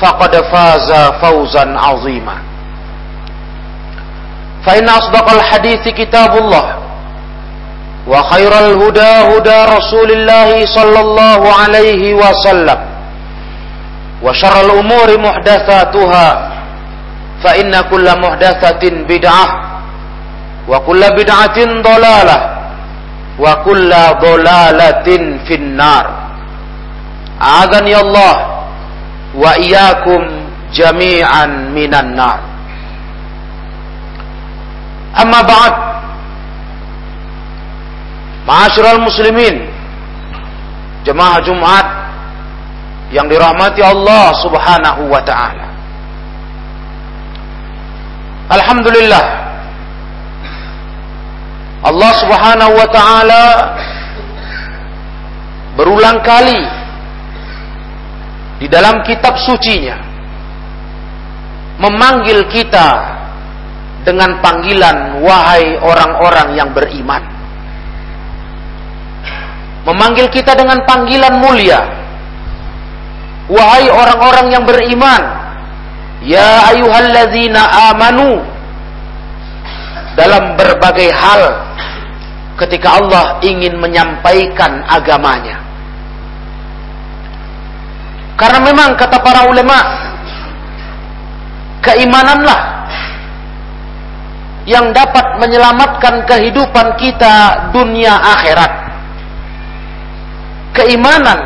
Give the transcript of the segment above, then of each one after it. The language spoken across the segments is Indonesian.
faqad faza fawzan 'azima. Fa inna asdaqal hadithi kitabullah. Wa khairal huda huda rasulillah sallallahu alaihi wasallam. Wa syarrul umuri muhdatsatuha. Fa inna kulla muhdatsatin bid'ah. Wa kulla bid'atin dalalah. Wa kulla dalalatin finnar. A'adhani Allah wa iyyakum jami'an minan nar. Amma ba'd. Ma'asyiral muslimin. Jemaah Jumat yang dirahmati Allah Subhanahu wa taala. Alhamdulillah. Allah Subhanahu wa taala berulang kali di dalam kitab sucinya memanggil kita dengan panggilan wahai orang-orang yang beriman. Memanggil kita dengan panggilan mulia wahai orang-orang yang beriman ya ayuhalladzina amanu. Dalam berbagai hal ketika Allah ingin menyampaikan agamanya karena memang kata para ulama keimananlah yang dapat menyelamatkan kehidupan kita dunia akhirat. Keimanan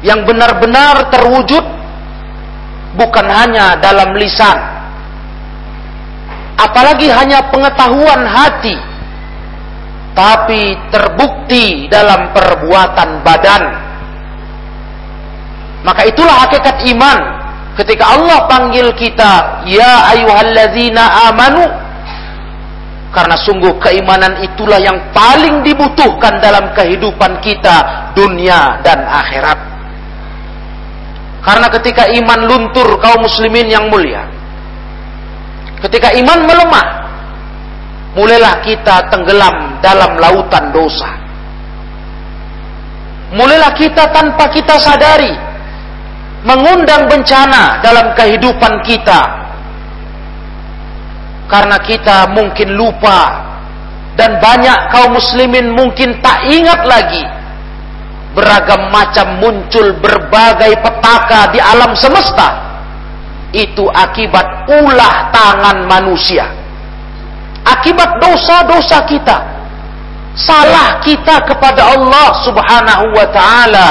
yang benar-benar terwujud bukan hanya dalam lisan apalagi hanya pengetahuan hati tapi terbukti dalam perbuatan badan maka itulah hakikat iman. Ketika Allah panggil kita, ya ayyuhalladzina amanu. Karena sungguh keimanan itulah yang paling dibutuhkan dalam kehidupan kita dunia dan akhirat. Karena ketika iman luntur kaum muslimin yang mulia. Ketika iman melemah, mulailah kita tenggelam dalam lautan dosa. Mulailah kita tanpa kita sadari mengundang bencana dalam kehidupan kita. Karena kita mungkin lupa dan banyak kaum muslimin mungkin tak ingat lagi beragam macam muncul berbagai petaka di alam semesta. Itu akibat ulah tangan manusia. Akibat dosa-dosa kita. Salah kita kepada Allah subhanahu wa ta'ala.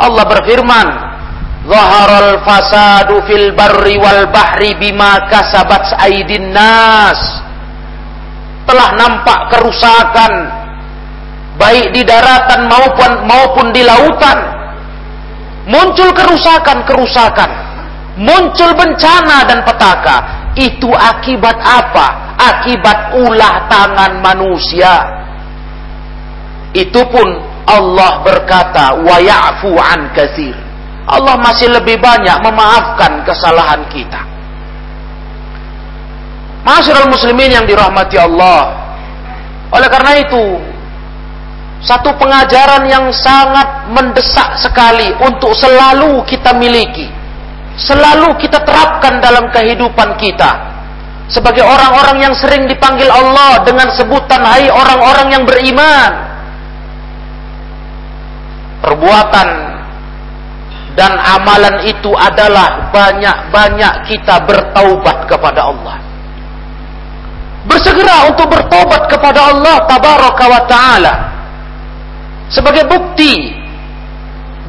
Allah berfirman Zaharal fasadu fil barri wal bahri bima kasabat aidin nas. Telah nampak kerusakan baik di daratan maupun maupun di lautan. Muncul kerusakan-kerusakan, muncul bencana dan petaka. Itu akibat apa? Akibat ulah tangan manusia. Itu pun Allah berkata, "Wa ya'fu an katsir." Allah masih lebih banyak memaafkan kesalahan kita. Masyarakat muslimin yang dirahmati Allah. Oleh karena itu, satu pengajaran yang sangat mendesak sekali untuk selalu kita miliki. Selalu kita terapkan dalam kehidupan kita. Sebagai orang-orang yang sering dipanggil Allah dengan sebutan hai orang-orang yang beriman. Perbuatan dan amalan itu adalah banyak-banyak kita bertaubat kepada Allah. Bersegera untuk bertobat kepada Allah tabaraka wa taala. Sebagai bukti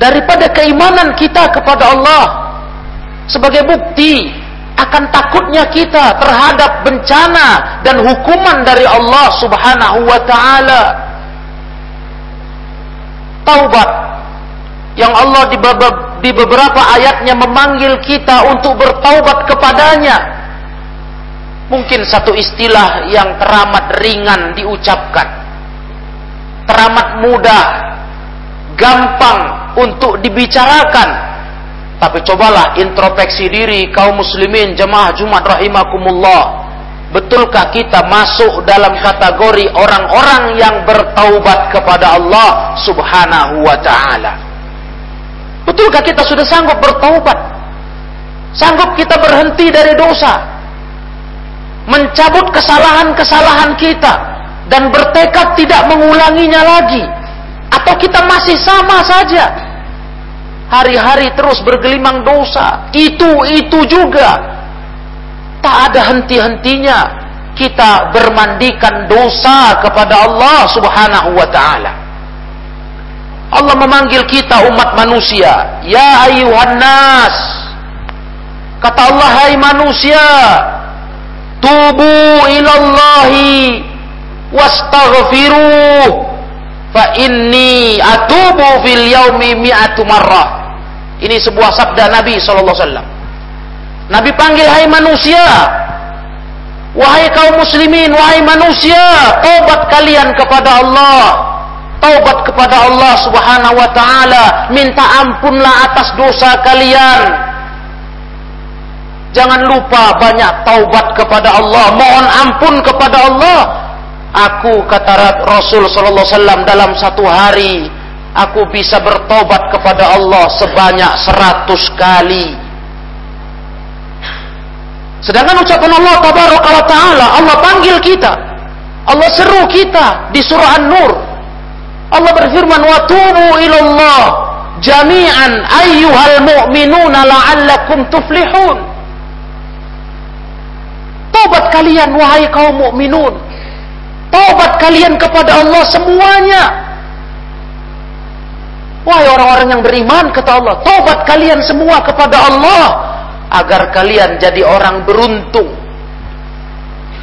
daripada keimanan kita kepada Allah. Sebagai bukti akan takutnya kita terhadap bencana dan hukuman dari Allah Subhanahu wa taala. Taubat yang Allah di beberapa ayatnya memanggil kita untuk bertaubat kepadanya. Mungkin satu istilah yang teramat ringan diucapkan. Teramat mudah, gampang untuk dibicarakan. Tapi cobalah introspeksi diri kaum muslimin jemaah Jumat rahimakumullah. Betulkah kita masuk dalam kategori orang-orang yang bertaubat kepada Allah Subhanahu wa taala? Betulkah kita sudah sanggup bertaubat? Sanggup kita berhenti dari dosa? Mencabut kesalahan-kesalahan kita dan bertekad tidak mengulanginya lagi? Atau kita masih sama saja? Hari-hari terus bergelimang dosa. Itu-itu juga. Tak ada henti-hentinya kita bermandikan dosa kepada Allah Subhanahu wa taala. Allah memanggil kita umat manusia. Ya ayuhan nas. Kata Allah, hai manusia. Tubu ilallahi. Wastaghfiruh. Fa inni atubu fil yaumi mi'atu marrah. Ini sebuah sabda Nabi SAW. Nabi panggil, hai manusia. Wahai kaum muslimin, wahai manusia. Tobat kalian kepada Allah taubat kepada Allah Subhanahu wa taala, minta ampunlah atas dosa kalian. Jangan lupa banyak taubat kepada Allah, mohon ampun kepada Allah. Aku kata Rasul sallallahu alaihi wasallam dalam satu hari aku bisa bertobat kepada Allah sebanyak seratus kali. Sedangkan ucapan Allah tabaraka wa taala, Allah panggil kita. Allah seru kita di surah An-Nur Allah berfirman wa tubu ilallah jami'an ayyuhal mu'minuna la'allakum tuflihun. Tobat kalian wahai kaum mukminun. Tobat kalian kepada Allah semuanya. Wahai orang-orang yang beriman kata Allah, tobat kalian semua kepada Allah agar kalian jadi orang beruntung.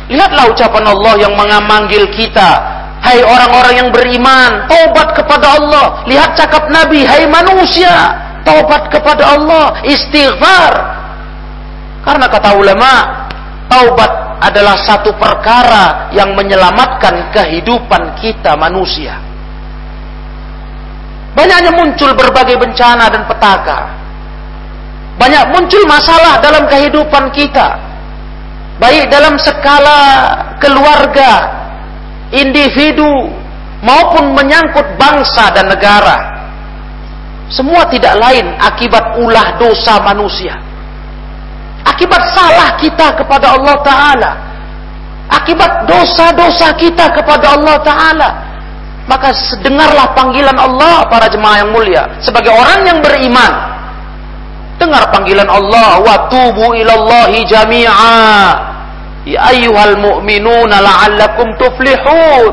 Lihatlah ucapan Allah yang mengamanggil kita Hai orang-orang yang beriman, taubat kepada Allah. Lihat cakap Nabi, hai manusia, taubat kepada Allah, istighfar. Karena kata ulama, taubat adalah satu perkara yang menyelamatkan kehidupan kita manusia. Banyaknya muncul berbagai bencana dan petaka. Banyak muncul masalah dalam kehidupan kita. Baik dalam skala keluarga, individu maupun menyangkut bangsa dan negara. Semua tidak lain akibat ulah dosa manusia. Akibat salah kita kepada Allah Ta'ala. Akibat dosa-dosa kita kepada Allah Ta'ala. Maka dengarlah panggilan Allah para jemaah yang mulia. Sebagai orang yang beriman. Dengar panggilan Allah. Wa tubu ilallahi jami'a Ya ayyuhal mu'minuna la'allakum tuflihun.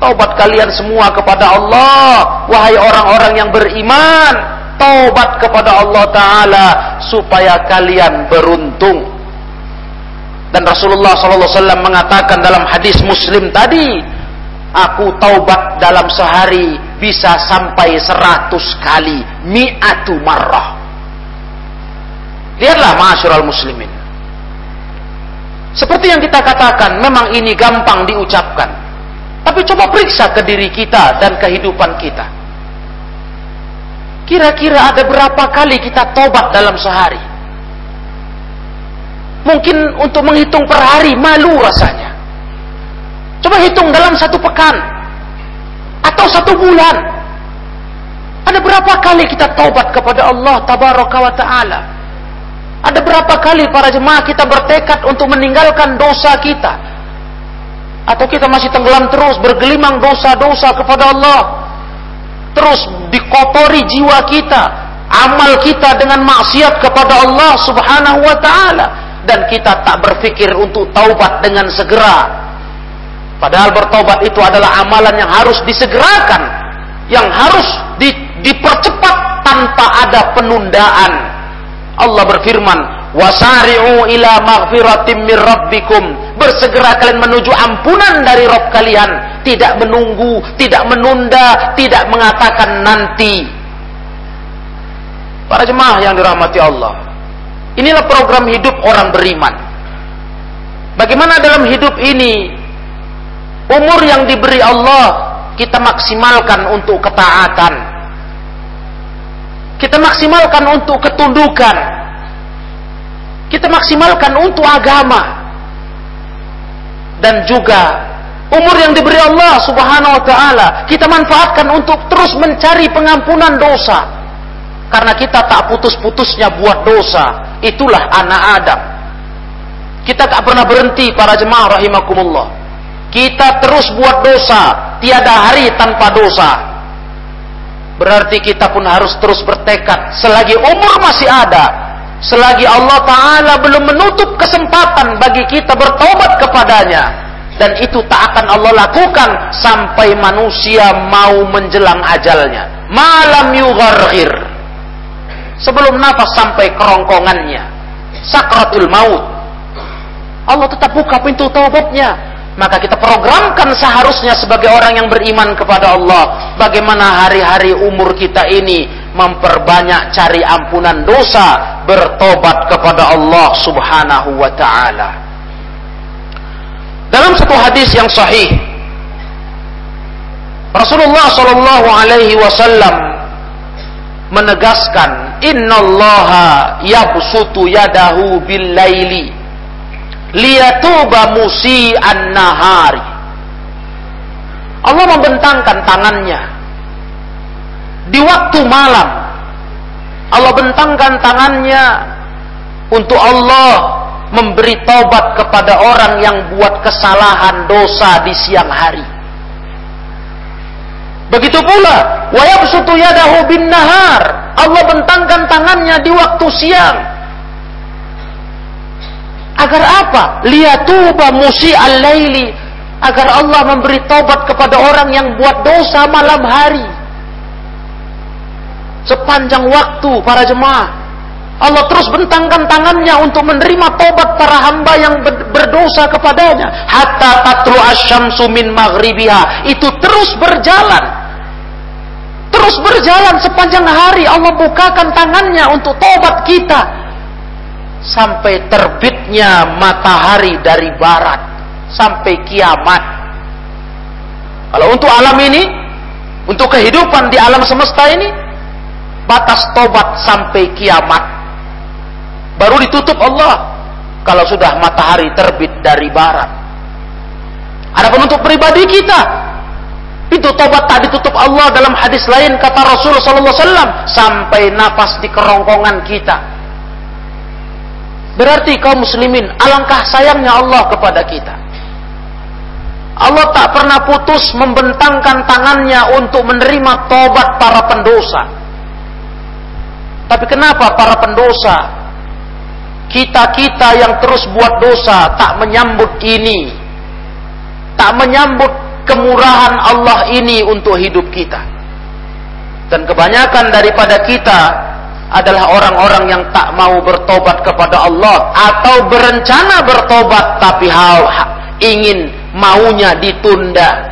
Taubat kalian semua kepada Allah. Wahai orang-orang yang beriman. Taubat kepada Allah Ta'ala. Supaya kalian beruntung. Dan Rasulullah SAW mengatakan dalam hadis muslim tadi. Aku taubat dalam sehari bisa sampai seratus kali. Mi'atu marrah. Lihatlah masyurul muslimin. Seperti yang kita katakan, memang ini gampang diucapkan. Tapi coba periksa ke diri kita dan kehidupan kita. Kira-kira ada berapa kali kita tobat dalam sehari? Mungkin untuk menghitung per hari malu rasanya. Coba hitung dalam satu pekan atau satu bulan. Ada berapa kali kita tobat kepada Allah tabaraka wa taala? Ada berapa kali para jemaah kita bertekad untuk meninggalkan dosa kita? Atau kita masih tenggelam terus bergelimang dosa-dosa kepada Allah? Terus dikotori jiwa kita amal kita dengan maksiat kepada Allah Subhanahu wa taala dan kita tak berpikir untuk taubat dengan segera. Padahal bertobat itu adalah amalan yang harus disegerakan, yang harus di, dipercepat tanpa ada penundaan. Allah berfirman, "Wasari'u ila maghfiratim mir rabbikum." Bersegera kalian menuju ampunan dari Rabb kalian, tidak menunggu, tidak menunda, tidak mengatakan nanti. Para jemaah yang dirahmati Allah, inilah program hidup orang beriman. Bagaimana dalam hidup ini umur yang diberi Allah kita maksimalkan untuk ketaatan. Kita maksimalkan untuk ketundukan. Kita maksimalkan untuk agama. Dan juga umur yang diberi Allah Subhanahu wa taala kita manfaatkan untuk terus mencari pengampunan dosa. Karena kita tak putus-putusnya buat dosa. Itulah anak Adam. Kita tak pernah berhenti para jemaah rahimakumullah. Kita terus buat dosa, tiada hari tanpa dosa. Berarti kita pun harus terus bertekad selagi umur masih ada, selagi Allah taala belum menutup kesempatan bagi kita bertobat kepadanya dan itu tak akan Allah lakukan sampai manusia mau menjelang ajalnya. Malam yugharghir. Sebelum nafas sampai kerongkongannya. Sakratul maut. Allah tetap buka pintu taubatnya maka kita programkan seharusnya sebagai orang yang beriman kepada Allah. Bagaimana hari-hari umur kita ini memperbanyak cari ampunan dosa bertobat kepada Allah Subhanahu wa taala. Dalam satu hadis yang sahih Rasulullah sallallahu alaihi wasallam menegaskan innallaha yabsutu yadahu bil laili liyatuba musi an-nahari. Allah membentangkan tangannya di waktu malam. Allah bentangkan tangannya untuk Allah memberi taubat kepada orang yang buat kesalahan dosa di siang hari. Begitu pula, wa yabsutu yadahu bin nahar. Allah bentangkan tangannya di waktu siang Agar apa? Liyatuba musi al-laili. Agar Allah memberi tobat kepada orang yang buat dosa malam hari. Sepanjang waktu para jemaah. Allah terus bentangkan tangannya untuk menerima tobat para hamba yang berdosa kepadanya. Hatta tatlu asyamsu min maghribiha. Itu terus berjalan. Terus berjalan sepanjang hari Allah bukakan tangannya untuk tobat kita sampai terbitnya matahari dari barat sampai kiamat. Kalau untuk alam ini, untuk kehidupan di alam semesta ini, batas tobat sampai kiamat. Baru ditutup Allah kalau sudah matahari terbit dari barat. Adapun untuk pribadi kita, pintu tobat tak ditutup Allah dalam hadis lain kata Rasulullah SAW sampai nafas di kerongkongan kita Berarti kaum muslimin, alangkah sayangnya Allah kepada kita. Allah tak pernah putus membentangkan tangannya untuk menerima tobat para pendosa. Tapi kenapa para pendosa, kita-kita yang terus buat dosa tak menyambut ini, tak menyambut kemurahan Allah ini untuk hidup kita. Dan kebanyakan daripada kita adalah orang-orang yang tak mau bertobat kepada Allah atau berencana bertobat tapi hal ingin maunya ditunda.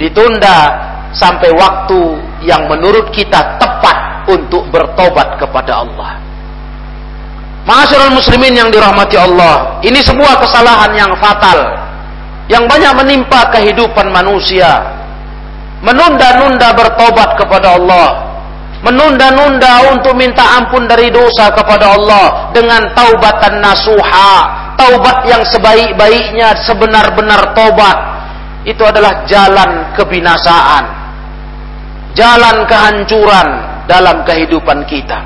Ditunda sampai waktu yang menurut kita tepat untuk bertobat kepada Allah. Masyarul muslimin yang dirahmati Allah ini sebuah kesalahan yang fatal yang banyak menimpa kehidupan manusia. Menunda-nunda bertobat kepada Allah menunda-nunda untuk minta ampun dari dosa kepada Allah dengan taubatan nasuha, taubat yang sebaik-baiknya, sebenar-benar taubat. Itu adalah jalan kebinasaan. Jalan kehancuran dalam kehidupan kita.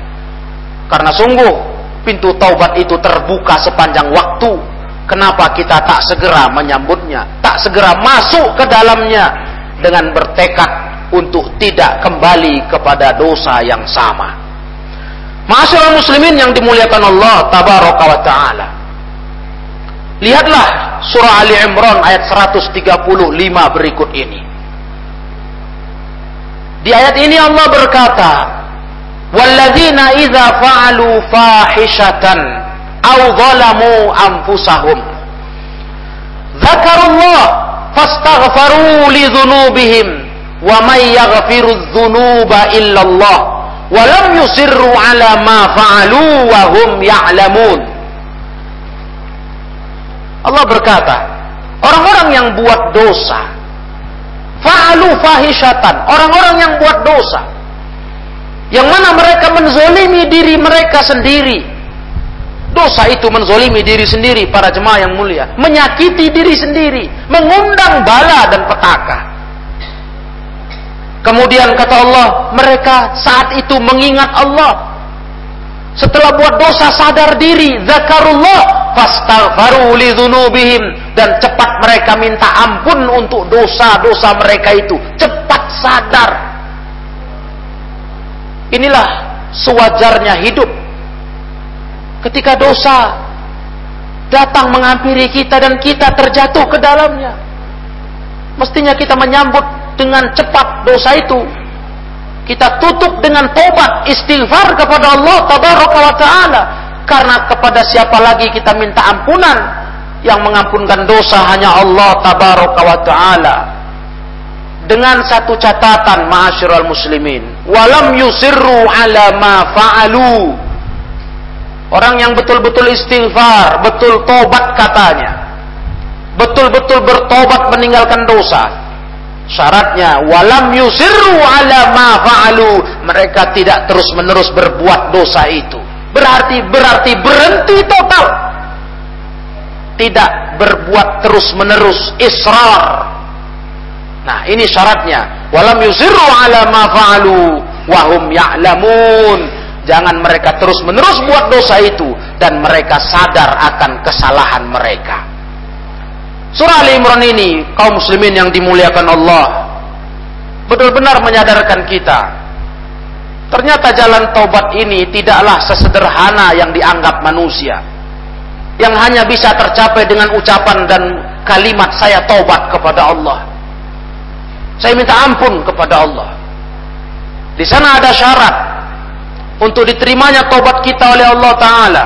Karena sungguh pintu taubat itu terbuka sepanjang waktu. Kenapa kita tak segera menyambutnya, tak segera masuk ke dalamnya dengan bertekad untuk tidak kembali kepada dosa yang sama. Masyarakat muslimin yang dimuliakan Allah tabaraka wa taala. Lihatlah surah Ali Imran ayat 135 berikut ini. Di ayat ini Allah berkata, "Walladzina idza fa'alu fahishatan aw zalamu anfusahum dzakarullah fastaghfaru li dzunubihim wa may yaghfiru dzunuba illallah." walam yusirru ala ma fa'alu wa hum ya'lamun. Allah berkata, orang-orang yang buat dosa, fa'alu fahishatan, orang-orang yang buat dosa, yang mana mereka menzolimi diri mereka sendiri. Dosa itu menzolimi diri sendiri para jemaah yang mulia. Menyakiti diri sendiri. Mengundang bala dan petaka. Kemudian kata Allah, mereka saat itu mengingat Allah. Setelah buat dosa sadar diri, zakarullah, fastaghfaru li dzunubihim dan cepat mereka minta ampun untuk dosa-dosa mereka itu. Cepat sadar. Inilah sewajarnya hidup. Ketika dosa datang menghampiri kita dan kita terjatuh ke dalamnya. Mestinya kita menyambut dengan cepat dosa itu. Kita tutup dengan tobat istighfar kepada Allah tabaraka wa taala. Karena kepada siapa lagi kita minta ampunan? Yang mengampunkan dosa hanya Allah tabaraka wa taala. Dengan satu catatan ma'asyiral muslimin, walam yusirru ala ma fa'alu. Orang yang betul-betul istighfar, betul tobat katanya. Betul-betul bertobat meninggalkan dosa Syaratnya walam yusirru ala ma fa'alu. Mereka tidak terus-menerus berbuat dosa itu. Berarti berarti berhenti total. Tidak berbuat terus-menerus israr. Nah, ini syaratnya. Walam yusirru ala ma fa'alu wa hum ya'lamun. Jangan mereka terus-menerus buat dosa itu dan mereka sadar akan kesalahan mereka. Surah Ali Imran ini kaum muslimin yang dimuliakan Allah benar-benar menyadarkan kita ternyata jalan taubat ini tidaklah sesederhana yang dianggap manusia yang hanya bisa tercapai dengan ucapan dan kalimat saya taubat kepada Allah. Saya minta ampun kepada Allah. Di sana ada syarat untuk diterimanya taubat kita oleh Allah taala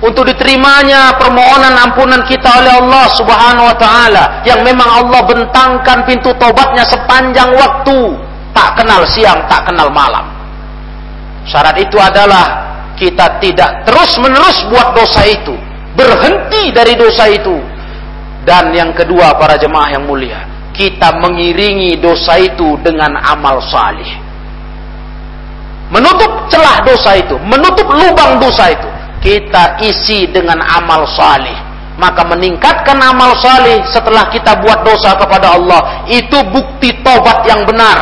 untuk diterimanya permohonan ampunan kita oleh Allah Subhanahu wa taala yang memang Allah bentangkan pintu tobatnya sepanjang waktu. Tak kenal siang tak kenal malam. Syarat itu adalah kita tidak terus-menerus buat dosa itu. Berhenti dari dosa itu. Dan yang kedua para jemaah yang mulia kita mengiringi dosa itu dengan amal salih. Menutup celah dosa itu menutup lubang dosa itu kita isi dengan amal salih. Maka meningkatkan amal salih setelah kita buat dosa kepada Allah itu bukti tobat yang benar.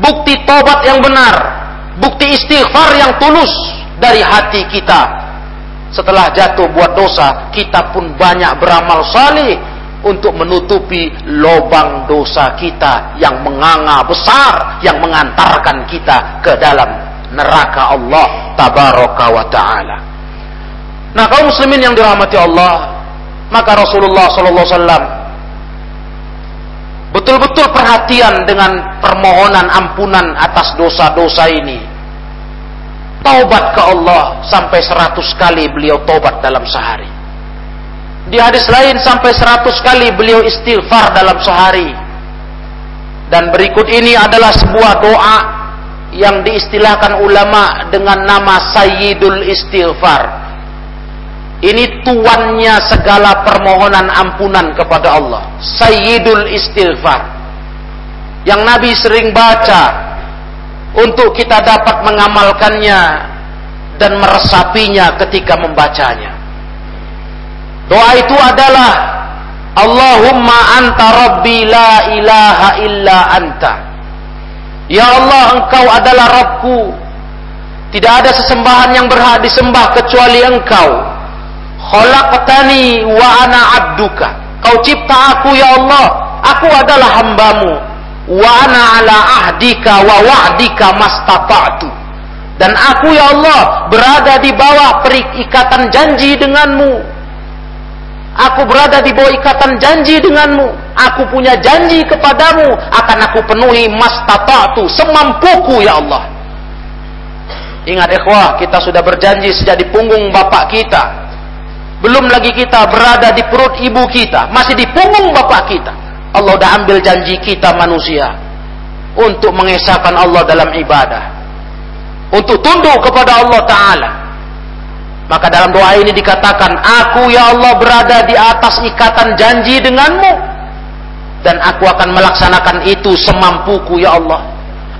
Bukti tobat yang benar. Bukti istighfar yang tulus dari hati kita. Setelah jatuh buat dosa kita pun banyak beramal salih untuk menutupi lubang dosa kita yang menganga besar yang mengantarkan kita ke dalam neraka Allah tabaraka wa taala. Nah, kaum muslimin yang dirahmati Allah, maka Rasulullah sallallahu alaihi wasallam betul-betul perhatian dengan permohonan ampunan atas dosa-dosa ini. Taubat ke Allah sampai seratus kali beliau taubat dalam sehari. Di hadis lain sampai seratus kali beliau istighfar dalam sehari. Dan berikut ini adalah sebuah doa yang diistilahkan ulama dengan nama Sayyidul Istighfar. Ini tuannya segala permohonan ampunan kepada Allah. Sayyidul Istighfar. Yang Nabi sering baca untuk kita dapat mengamalkannya dan meresapinya ketika membacanya. Doa itu adalah Allahumma anta rabbi la ilaha illa anta Ya Allah engkau adalah Rabbku. Tidak ada sesembahan yang berhak disembah kecuali engkau. Khalaqtani wa ana abduka. Kau cipta aku ya Allah. Aku adalah hambamu. Wa ana ala ahdika wa wa'dika mastata'tu. Dan aku ya Allah berada di bawah perikatan janji denganmu. Aku berada di bawah ikatan janji denganmu. Aku punya janji kepadamu akan aku penuhi mastata'tu semampuku ya Allah. Ingat ikhwah, kita sudah berjanji sejak di punggung bapak kita. Belum lagi kita berada di perut ibu kita, masih di punggung bapak kita. Allah sudah ambil janji kita manusia untuk mengesahkan Allah dalam ibadah untuk tunduk kepada Allah Ta'ala. Maka dalam doa ini dikatakan, Aku ya Allah berada di atas ikatan janji denganmu. Dan aku akan melaksanakan itu semampuku ya Allah.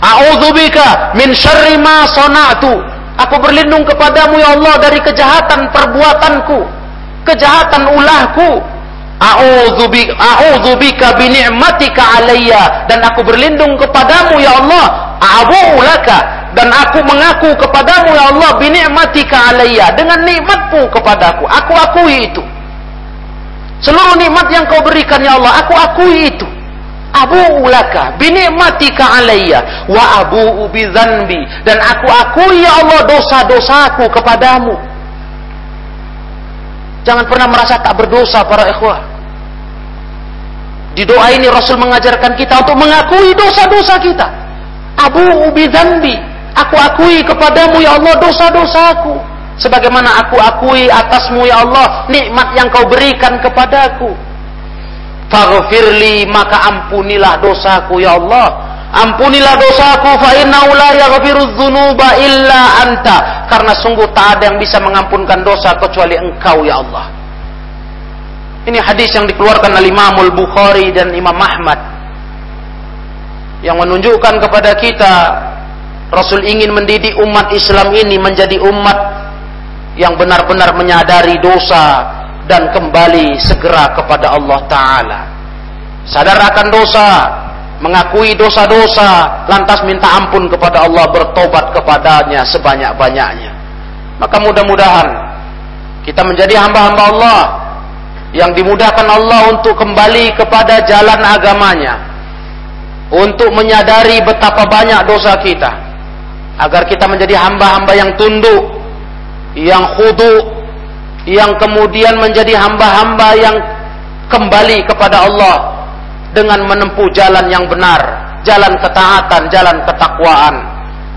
A'udzubika min syarri ma sona'tu. Aku berlindung kepadamu ya Allah dari kejahatan perbuatanku. Kejahatan ulahku. A'udzubika bi ni'matika alayya. Dan aku berlindung kepadamu ya Allah. Laka dan aku mengaku kepadamu ya Allah binikmatika alayya. Dengan nikmatmu kepadaku. Aku akui itu. Seluruh nikmat yang kau berikan ya Allah aku akui itu. Abu ulaka binikmatika alayya wa abu bidzanbi dan aku akui ya Allah dosa-dosaku kepadamu. Jangan pernah merasa tak berdosa para ikhwah. Di doa ini Rasul mengajarkan kita untuk mengakui dosa-dosa kita. Abu bidzanbi Aku akui kepadamu ya Allah dosa-dosaku. Sebagaimana aku akui atasmu ya Allah nikmat yang kau berikan kepadaku. Faghfirli maka ampunilah dosaku ya Allah. Ampunilah dosaku fa innahu la yaghfiru dzunuba illa anta. Karena sungguh tak ada yang bisa mengampunkan dosa kecuali Engkau ya Allah. Ini hadis yang dikeluarkan oleh Imam Al-Bukhari dan Imam Ahmad yang menunjukkan kepada kita Rasul ingin mendidik umat Islam ini menjadi umat yang benar-benar menyadari dosa dan kembali segera kepada Allah Ta'ala. Sadar akan dosa, mengakui dosa-dosa, lantas minta ampun kepada Allah, bertobat kepadanya sebanyak-banyaknya. Maka mudah-mudahan kita menjadi hamba-hamba Allah yang dimudahkan Allah untuk kembali kepada jalan agamanya, untuk menyadari betapa banyak dosa kita, agar kita menjadi hamba-hamba yang tunduk, yang khudu, yang kemudian menjadi hamba-hamba yang kembali kepada Allah dengan menempuh jalan yang benar, jalan ketaatan, jalan ketakwaan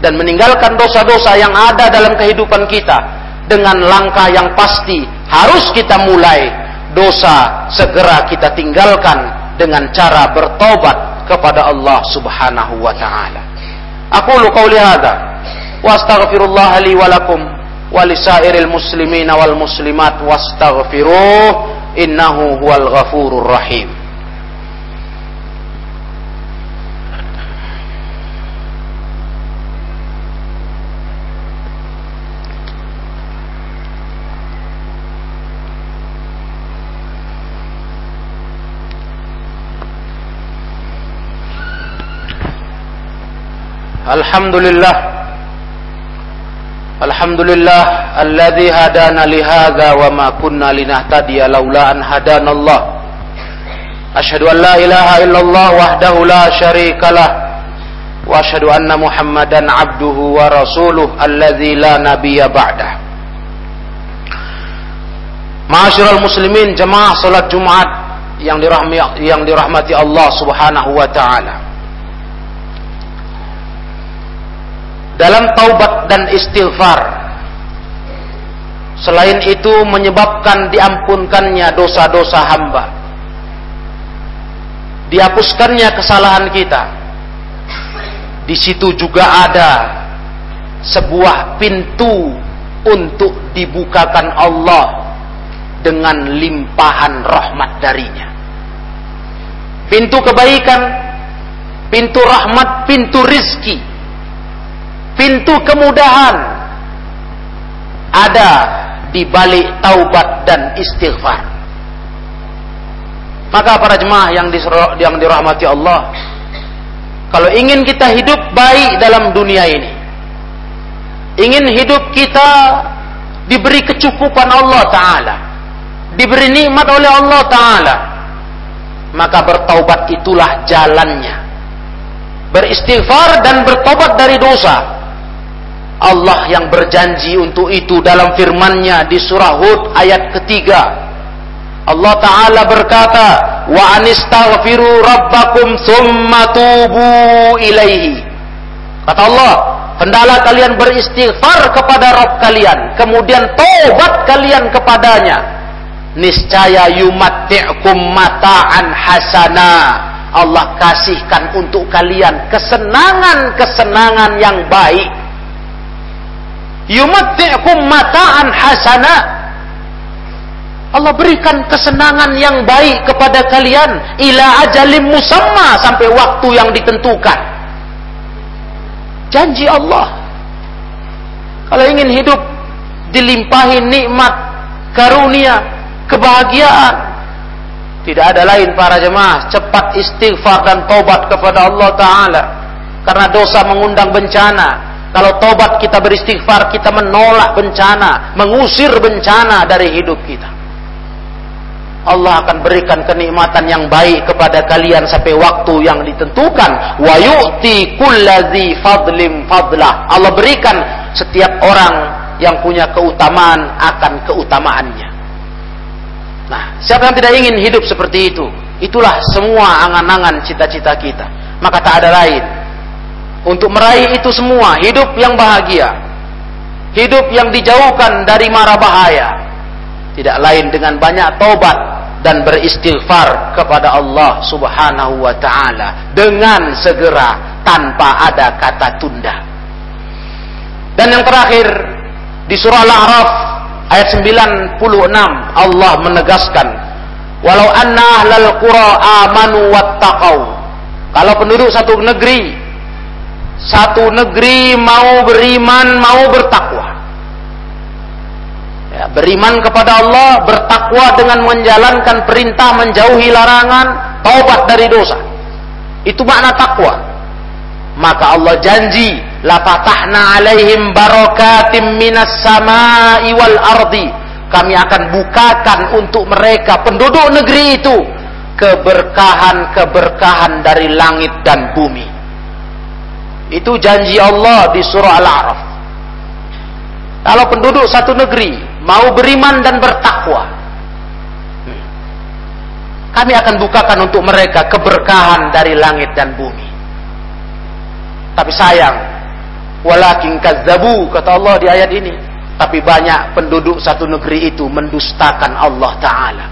dan meninggalkan dosa-dosa yang ada dalam kehidupan kita dengan langkah yang pasti harus kita mulai dosa segera kita tinggalkan dengan cara bertobat kepada Allah Subhanahu wa taala. Aku lu qauli الله لي ولكم ولسائر المسلمين والمسلمات واستغفروه إنه هو الغفور الرحيم. الحمد لله الحمد لله الذي هدانا لهذا وما كنا لنهتدي لولا أن هدانا الله أشهد أن لا إله إلا الله وحده لا شريك له وأشهد أن محمدا عبده ورسوله الذي لا نبي بعده Ma'asyiral muslimin jemaah salat Jumat yang dirahmati yang dirahmati Allah Subhanahu wa taala. Dalam taubat dan istighfar. Selain itu menyebabkan diampunkannya dosa-dosa hamba. Dihapuskannya kesalahan kita. Di situ juga ada sebuah pintu untuk dibukakan Allah dengan limpahan rahmat darinya. Pintu kebaikan, pintu rahmat, pintu rizki pintu kemudahan ada di balik taubat dan istighfar. Maka para jemaah yang yang dirahmati Allah, kalau ingin kita hidup baik dalam dunia ini, ingin hidup kita diberi kecukupan Allah Ta'ala, diberi nikmat oleh Allah Ta'ala, maka bertaubat itulah jalannya. Beristighfar dan bertobat dari dosa Allah yang berjanji untuk itu dalam firman-Nya di surah Hud ayat ketiga. Allah Ta'ala berkata, Wa anistaghfiru rabbakum summa tubu ilaihi. Kata Allah, hendaklah kalian beristighfar kepada Rabb kalian, kemudian tobat kalian kepadanya. Niscaya yumatti'kum mata'an hasana. Allah kasihkan untuk kalian kesenangan-kesenangan yang baik yumatti'kum mata'an hasana. Allah berikan kesenangan yang baik kepada kalian ila ajalim musamma sampai waktu yang ditentukan. Janji Allah. Kalau ingin hidup dilimpahi nikmat karunia kebahagiaan tidak ada lain para jemaah cepat istighfar dan tobat kepada Allah taala. Karena dosa mengundang bencana kalau tobat kita beristighfar, kita menolak bencana, mengusir bencana dari hidup kita. Allah akan berikan kenikmatan yang baik kepada kalian sampai waktu yang ditentukan. Wa yu'ti kullazi fadlim fadlah. Allah berikan setiap orang yang punya keutamaan akan keutamaannya. Nah, siapa yang tidak ingin hidup seperti itu? Itulah semua angan-angan cita-cita kita. Maka tak ada lain untuk meraih itu semua. Hidup yang bahagia. Hidup yang dijauhkan dari mara bahaya. Tidak lain dengan banyak taubat dan beristighfar kepada Allah Subhanahu wa taala dengan segera tanpa ada kata tunda. Dan yang terakhir di surah Al-A'raf ayat 96 Allah menegaskan walau anna ahlal qura amanu wattaqau. Kalau penduduk satu negeri satu negeri mau beriman, mau bertakwa. Ya, beriman kepada Allah, bertakwa dengan menjalankan perintah, menjauhi larangan, taubat dari dosa. Itu makna takwa. Maka Allah janji, la fatahna alaihim barakatim minas sama'i wal ardi. Kami akan bukakan untuk mereka penduduk negeri itu keberkahan-keberkahan dari langit dan bumi. Itu janji Allah di surah Al-A'raf. Kalau penduduk satu negeri mau beriman dan bertakwa, kami akan bukakan untuk mereka keberkahan dari langit dan bumi. Tapi sayang, walakin kazzabu kata Allah di ayat ini. Tapi banyak penduduk satu negeri itu mendustakan Allah Ta'ala.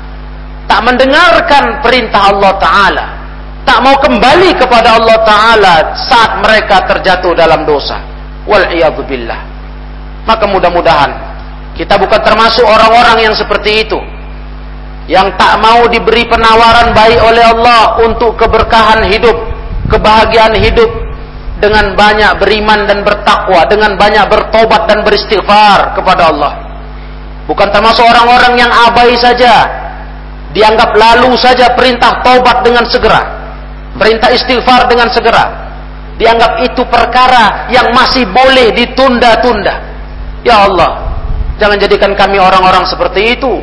Tak mendengarkan perintah Allah Ta'ala tak mau kembali kepada Allah Ta'ala saat mereka terjatuh dalam dosa. Wal'iyadzubillah. Maka mudah-mudahan kita bukan termasuk orang-orang yang seperti itu. Yang tak mau diberi penawaran baik oleh Allah untuk keberkahan hidup, kebahagiaan hidup dengan banyak beriman dan bertakwa, dengan banyak bertobat dan beristighfar kepada Allah. Bukan termasuk orang-orang yang abai saja, dianggap lalu saja perintah tobat dengan segera Perintah istighfar dengan segera. Dianggap itu perkara yang masih boleh ditunda-tunda. Ya Allah, jangan jadikan kami orang-orang seperti itu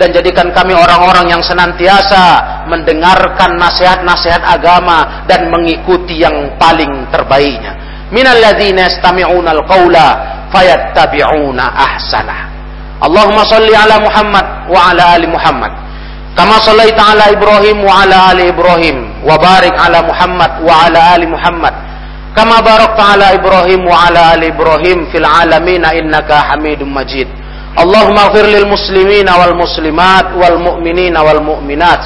dan jadikan kami orang-orang yang senantiasa mendengarkan nasihat-nasihat agama dan mengikuti yang paling terbaiknya. Minalladzina yastami'una al-qaula fayattabi'una ahsanah. Allahumma salli ala Muhammad wa ala ali Muhammad. Sallaita ala Ibrahim wa ala ali Ibrahim وبارك على محمد وعلى آل محمد. كما باركت على إبراهيم وعلى آل إبراهيم في العالمين إنك حميد مجيد. اللهم اغفر للمسلمين والمسلمات والمؤمنين والمؤمنات.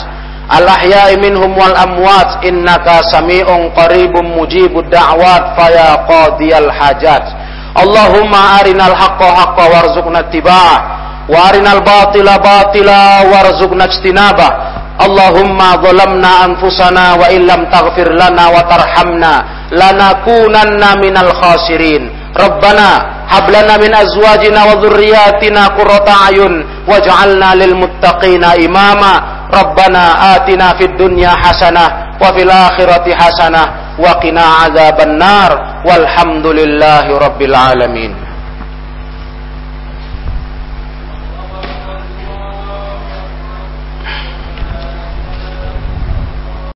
الأحياء منهم والأموات. إنك سميع قريب مجيب الدعوات. فيا قاضي الحاجات. اللهم أرنا الحق حقا وارزقنا اتباعه. وارنا الباطل باطلا وارزقنا اجتنابه. اللهم ظلمنا أنفسنا وإن لم تغفر لنا وترحمنا لنكونن من الخاسرين. ربنا هب لنا من أزواجنا وذرياتنا قرة أعين واجعلنا للمتقين إماما. ربنا آتنا في الدنيا حسنة وفي الآخرة حسنة وقنا عذاب النار. والحمد لله رب العالمين.